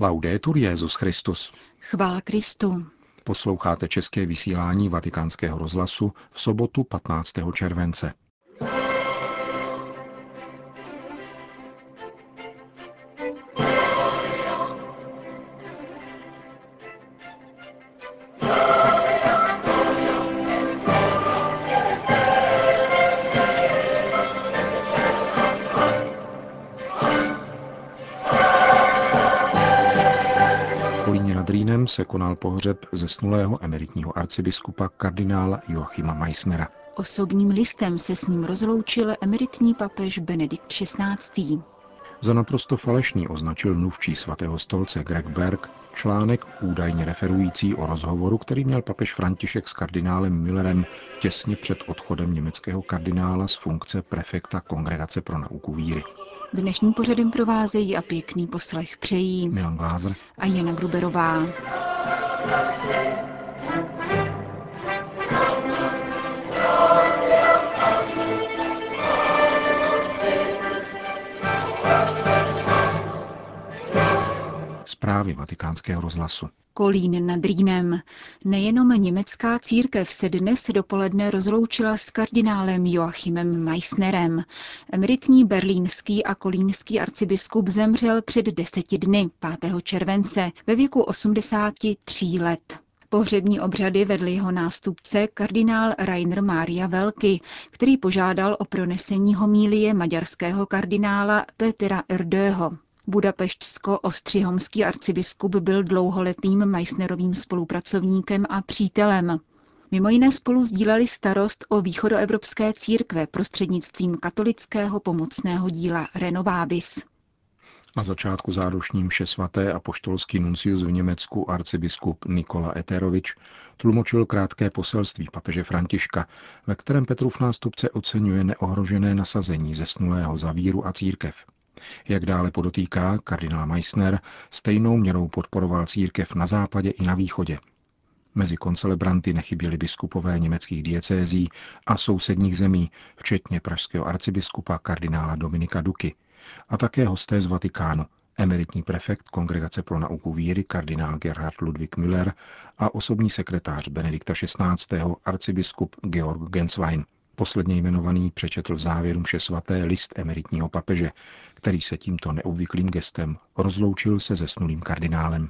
Laudetur Jezus Christus. Chvála Kristu. Posloucháte české vysílání Vatikánského rozhlasu v sobotu 15. července. Se konal pohřeb zesnulého emeritního arcibiskupa kardinála Joachima Meissnera. Osobním listem se s ním rozloučil emeritní papež Benedikt XVI. Za naprosto falešný označil mluvčí svatého stolce Greg Berg článek údajně referující o rozhovoru, který měl papež František s kardinálem Millerem těsně před odchodem německého kardinála z funkce prefekta Kongregace pro nauku víry. Dnešním pořadem provázejí a pěkný poslech přejí Milan Glázer a Jana Gruberová. Zprávy vatikánského rozhlasu. Kolín nad Rýnem. Nejenom německá církev se dnes dopoledne rozloučila s kardinálem Joachimem Meissnerem. Emeritní berlínský a kolínský arcibiskup zemřel před deseti dny, 5. července, ve věku 83 let. Pohřební obřady vedl jeho nástupce kardinál Rainer Maria Velky, který požádal o pronesení homílie maďarského kardinála Petra Erdöho. Budapeštsko-ostřihomský arcibiskup byl dlouholetým Meissnerovým spolupracovníkem a přítelem. Mimo jiné spolu sdíleli starost o východoevropské církve prostřednictvím katolického pomocného díla Renovabis. Na začátku zádušní mše svaté a poštolský nuncius v Německu arcibiskup Nikola Eterovič tlumočil krátké poselství papeže Františka, ve kterém Petrův nástupce oceňuje neohrožené nasazení zesnulého za víru a církev. Jak dále podotýká kardinál Meissner, stejnou měrou podporoval církev na západě i na východě. Mezi koncelebranty nechyběli biskupové německých diecézí a sousedních zemí, včetně pražského arcibiskupa kardinála Dominika Duky, a také hosté z Vatikánu, emeritní prefekt Kongregace pro nauku víry kardinál Gerhard Ludwig Müller a osobní sekretář Benedikta XVI. arcibiskup Georg Genswein. Posledně jmenovaný přečetl v závěru mše svaté list emeritního papeže, který se tímto neobvyklým gestem rozloučil se zesnulým kardinálem.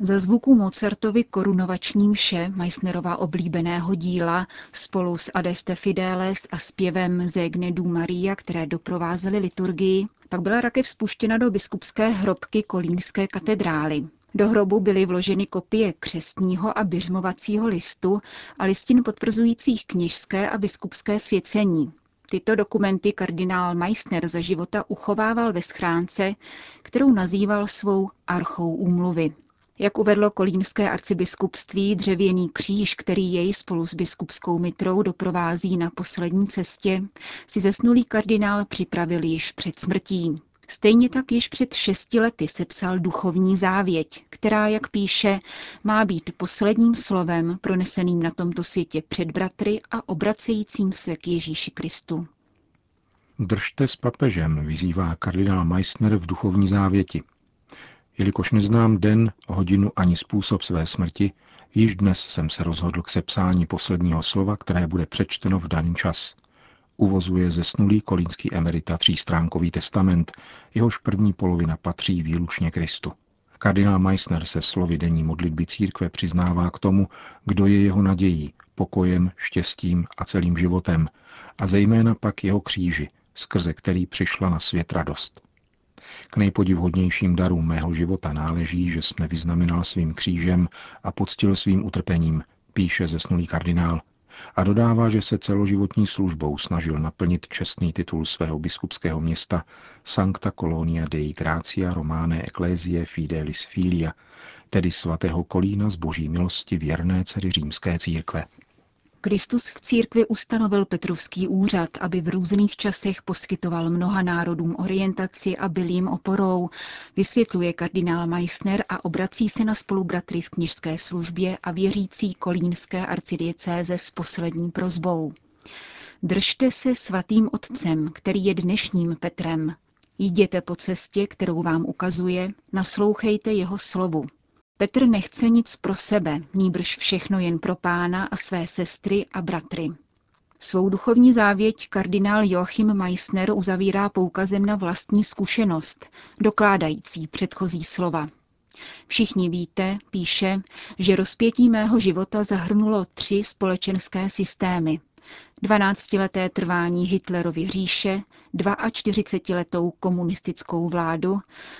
Za zvuku Mozartovi korunovační mše Meissnerova oblíbeného díla spolu s Adeste Fideles a zpěvem Zegne du Maria, které doprovázely liturgii, pak byla rakev spuštěna do biskupské hrobky Kolínské katedrály. Do hrobu byly vloženy kopie křestního a běžmovacího listu a listin potvrzujících kněžské a biskupské svěcení. Tyto dokumenty kardinál Meissner za života uchovával ve schránce, kterou nazýval svou archou úmluvy. Jak uvedlo kolínské arcibiskupství, dřevěný kříž, který jej spolu s biskupskou mitrou doprovází na poslední cestě, si zesnulý kardinál připravil již před smrtí. Stejně tak již před šesti lety sepsal duchovní závěť, která, jak píše, má být posledním slovem proneseným na tomto světě před bratry a obracejícím se k Ježíši Kristu. Držte s papežem, vyzývá kardinál Meissner v duchovní závěti. Jelikož neznám den, hodinu ani způsob své smrti, již dnes jsem se rozhodl k sepsání posledního slova, které bude přečteno v daný čas uvozuje zesnulý kolínský emerita třístránkový testament, jehož první polovina patří výlučně Kristu. Kardinál Meissner se slovy denní modlitby církve přiznává k tomu, kdo je jeho nadějí, pokojem, štěstím a celým životem, a zejména pak jeho kříži, skrze který přišla na svět radost. K nejpodivhodnějším darům mého života náleží, že jsme vyznamenal svým křížem a poctil svým utrpením, píše zesnulý kardinál a dodává, že se celoživotní službou snažil naplnit čestný titul svého biskupského města Sancta Colonia Dei Gracia Romane Ecclesiae Fidelis Filia, tedy svatého Kolína z boží milosti věrné dcery římské církve. Kristus v církvi ustanovil Petrovský úřad, aby v různých časech poskytoval mnoha národům orientaci a byl jim oporou, vysvětluje kardinál Meissner a obrací se na spolubratry v knižské službě a věřící kolínské arcidiecéze s poslední prozbou. Držte se svatým otcem, který je dnešním Petrem. Jděte po cestě, kterou vám ukazuje, naslouchejte jeho slovu. Petr nechce nic pro sebe, níbrž všechno jen pro pána a své sestry a bratry. Svou duchovní závěť kardinál Joachim Meissner uzavírá poukazem na vlastní zkušenost, dokládající předchozí slova. Všichni víte, píše, že rozpětí mého života zahrnulo tři společenské systémy. 12-leté trvání Hitlerovy říše, 42-letou komunistickou vládu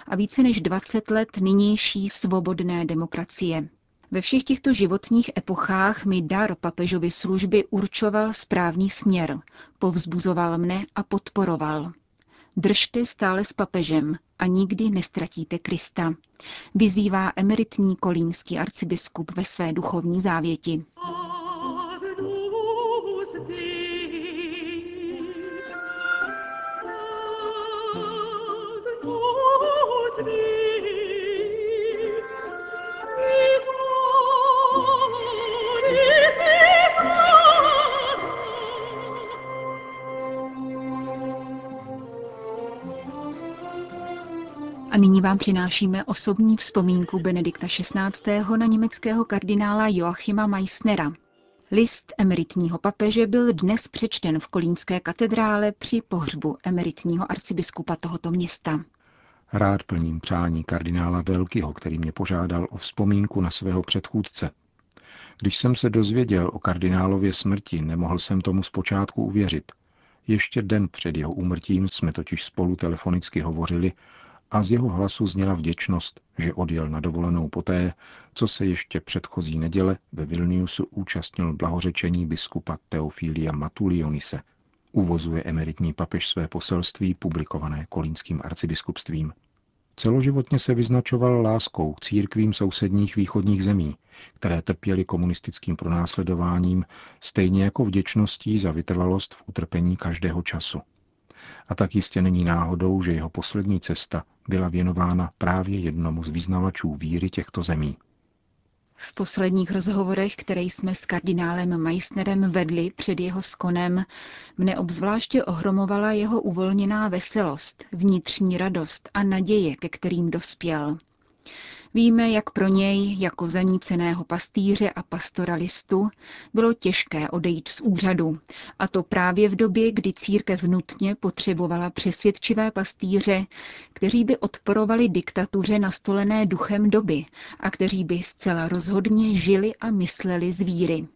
a více než 20 let nynější svobodné demokracie. Ve všech těchto životních epochách mi dar papežovy služby určoval správný směr, povzbuzoval mne a podporoval. Držte stále s papežem a nikdy nestratíte Krista, vyzývá emeritní kolínský arcibiskup ve své duchovní závěti. Vám přinášíme osobní vzpomínku Benedikta XVI. na německého kardinála Joachima Meissnera. List emeritního papeže byl dnes přečten v Kolínské katedrále při pohřbu emeritního arcibiskupa tohoto města. Rád plním přání kardinála Velkyho, který mě požádal o vzpomínku na svého předchůdce. Když jsem se dozvěděl o kardinálově smrti, nemohl jsem tomu zpočátku uvěřit. Ještě den před jeho úmrtím jsme totiž spolu telefonicky hovořili a z jeho hlasu zněla vděčnost, že odjel na dovolenou poté, co se ještě předchozí neděle ve Vilniusu účastnil blahořečení biskupa Teofilia Matulionise. Uvozuje emeritní papež své poselství publikované kolínským arcibiskupstvím. Celoživotně se vyznačoval láskou k církvím sousedních východních zemí, které trpěly komunistickým pronásledováním, stejně jako vděčností za vytrvalost v utrpení každého času. A tak jistě není náhodou, že jeho poslední cesta byla věnována právě jednomu z vyznavačů víry těchto zemí. V posledních rozhovorech, které jsme s kardinálem Meissnerem vedli před jeho skonem, mne obzvláště ohromovala jeho uvolněná veselost, vnitřní radost a naděje, ke kterým dospěl. Víme, jak pro něj, jako zaníceného pastýře a pastoralistu, bylo těžké odejít z úřadu. A to právě v době, kdy církev nutně potřebovala přesvědčivé pastýře, kteří by odporovali diktatuře nastolené duchem doby a kteří by zcela rozhodně žili a mysleli z víry.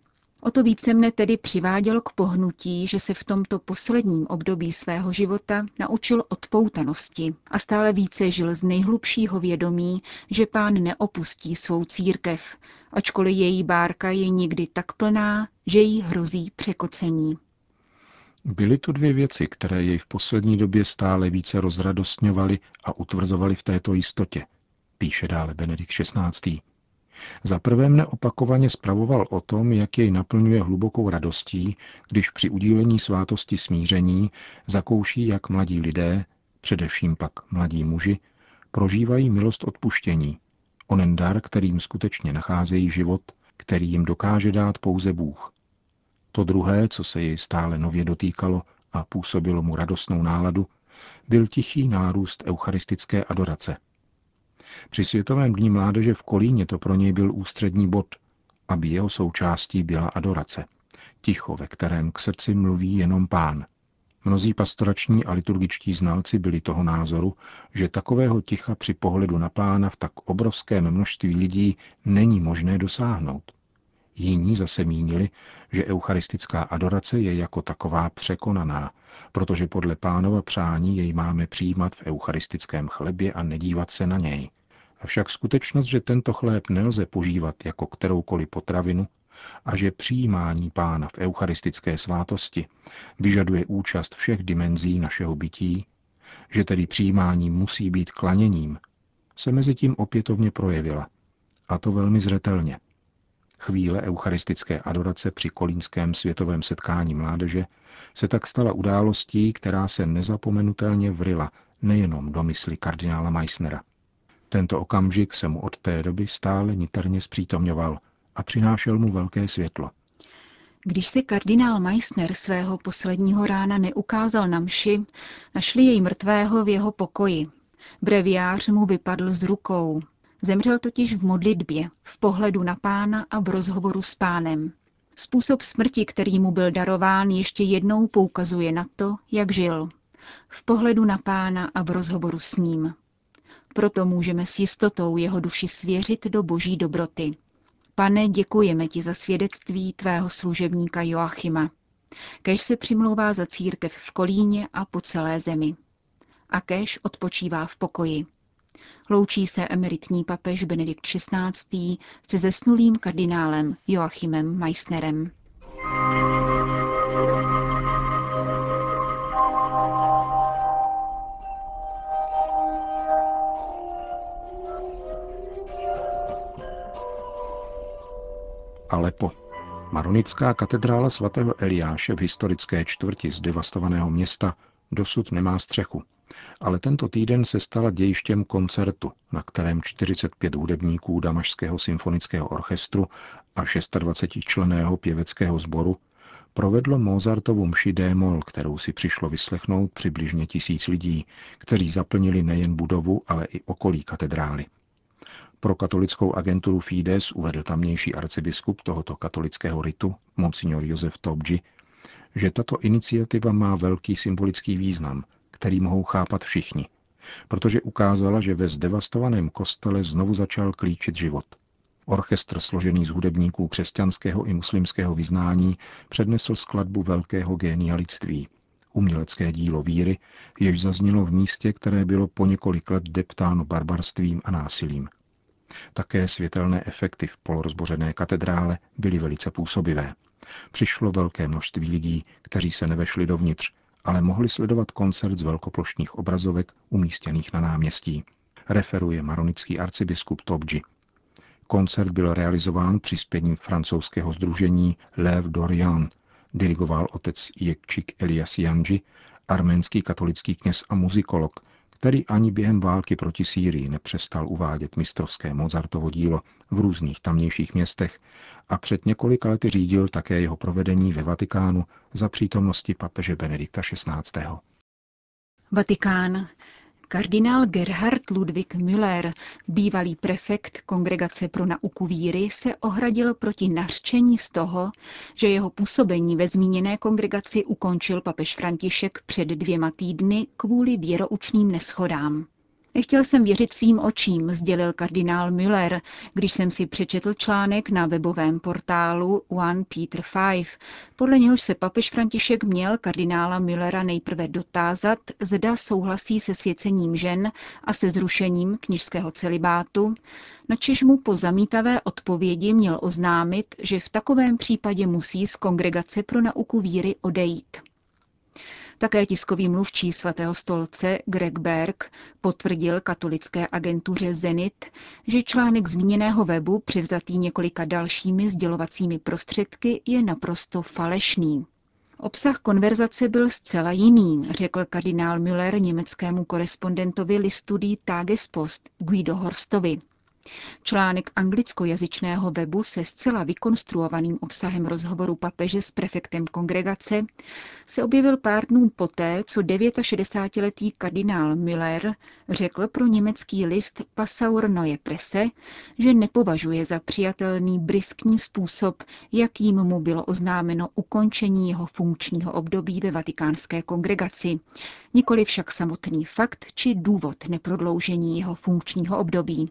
O to více mne tedy přivádělo k pohnutí, že se v tomto posledním období svého života naučil odpoutanosti a stále více žil z nejhlubšího vědomí, že pán neopustí svou církev, ačkoliv její bárka je někdy tak plná, že jí hrozí překocení. Byly to dvě věci, které jej v poslední době stále více rozradostňovaly a utvrzovaly v této jistotě, píše dále Benedikt XVI. Za prvé mne opakovaně spravoval o tom, jak jej naplňuje hlubokou radostí, když při udílení svátosti smíření zakouší, jak mladí lidé, především pak mladí muži, prožívají milost odpuštění, onen dar, kterým skutečně nacházejí život, který jim dokáže dát pouze Bůh. To druhé, co se jej stále nově dotýkalo a působilo mu radostnou náladu, byl tichý nárůst eucharistické adorace – při Světovém dní mládeže v Kolíně to pro něj byl ústřední bod, aby jeho součástí byla adorace. Ticho, ve kterém k srdci mluví jenom pán. Mnozí pastorační a liturgičtí znalci byli toho názoru, že takového ticha při pohledu na pána v tak obrovském množství lidí není možné dosáhnout. Jiní zase mínili, že eucharistická adorace je jako taková překonaná, protože podle pánova přání jej máme přijímat v eucharistickém chlebě a nedívat se na něj. Avšak skutečnost, že tento chléb nelze požívat jako kteroukoliv potravinu a že přijímání pána v eucharistické svátosti vyžaduje účast všech dimenzí našeho bytí, že tedy přijímání musí být klaněním, se mezi tím opětovně projevila. A to velmi zřetelně. Chvíle eucharistické adorace při kolínském světovém setkání mládeže se tak stala událostí, která se nezapomenutelně vrila nejenom do mysli kardinála Meissnera. Tento okamžik se mu od té doby stále niterně zpřítomňoval a přinášel mu velké světlo. Když se kardinál Meissner svého posledního rána neukázal na mši, našli jej mrtvého v jeho pokoji. Breviář mu vypadl z rukou. Zemřel totiž v modlitbě, v pohledu na pána a v rozhovoru s pánem. Způsob smrti, který mu byl darován, ještě jednou poukazuje na to, jak žil. V pohledu na pána a v rozhovoru s ním. Proto můžeme s jistotou jeho duši svěřit do boží dobroty. Pane, děkujeme ti za svědectví tvého služebníka Joachima. Kež se přimlouvá za církev v Kolíně a po celé zemi. A kež odpočívá v pokoji. Loučí se emeritní papež Benedikt XVI. se zesnulým kardinálem Joachimem Meissnerem. Alepo. Maronická katedrála svatého Eliáše v historické čtvrti zdevastovaného města dosud nemá střechu. Ale tento týden se stala dějištěm koncertu, na kterém 45 hudebníků Damašského symfonického orchestru a 26 členého pěveckého sboru provedlo Mozartovu mši démol, kterou si přišlo vyslechnout přibližně tisíc lidí, kteří zaplnili nejen budovu, ale i okolí katedrály. Pro katolickou agenturu Fides uvedl tamnější arcibiskup tohoto katolického ritu, monsignor Josef Tobji, že tato iniciativa má velký symbolický význam, který mohou chápat všichni, protože ukázala, že ve zdevastovaném kostele znovu začal klíčit život. Orchestr složený z hudebníků křesťanského i muslimského vyznání přednesl skladbu velkého génia lidství, umělecké dílo víry, jež zaznělo v místě, které bylo po několik let deptáno barbarstvím a násilím. Také světelné efekty v polorozbořené katedrále byly velice působivé. Přišlo velké množství lidí, kteří se nevešli dovnitř, ale mohli sledovat koncert z velkoplošních obrazovek umístěných na náměstí. Referuje maronický arcibiskup Tobji. Koncert byl realizován přispěním francouzského združení Lev Dorian, dirigoval otec Jekčik Elias Janji, arménský katolický kněz a muzikolog, který ani během války proti Sýrii nepřestal uvádět mistrovské Mozartovo dílo v různých tamnějších městech a před několika lety řídil také jeho provedení ve Vatikánu za přítomnosti papeže Benedikta XVI. Vatikán. Kardinál Gerhard Ludwig Müller, bývalý prefekt Kongregace pro nauku víry, se ohradil proti nařčení z toho, že jeho působení ve zmíněné kongregaci ukončil papež František před dvěma týdny kvůli věroučným neschodám. Nechtěl jsem věřit svým očím, sdělil kardinál Müller, když jsem si přečetl článek na webovém portálu One Peter Five, podle něhož se papež František měl kardinála Müllera nejprve dotázat, zda souhlasí se svěcením žen a se zrušením knižského celibátu, načež mu po zamítavé odpovědi měl oznámit, že v takovém případě musí z kongregace pro nauku víry odejít. Také tiskový mluvčí svatého stolce Greg Berg potvrdil katolické agentuře Zenit, že článek zmíněného webu, převzatý několika dalšími sdělovacími prostředky, je naprosto falešný. Obsah konverzace byl zcela jiný, řekl kardinál Müller německému korespondentovi listu Die Tagespost Guido Horstovi. Článek anglickojazyčného webu se zcela vykonstruovaným obsahem rozhovoru papeže s prefektem kongregace se objevil pár dnů poté, co 69-letý kardinál Müller řekl pro německý list Passaur Neue Presse, že nepovažuje za přijatelný briskní způsob, jakým mu bylo oznámeno ukončení jeho funkčního období ve vatikánské kongregaci, nikoli však samotný fakt či důvod neprodloužení jeho funkčního období.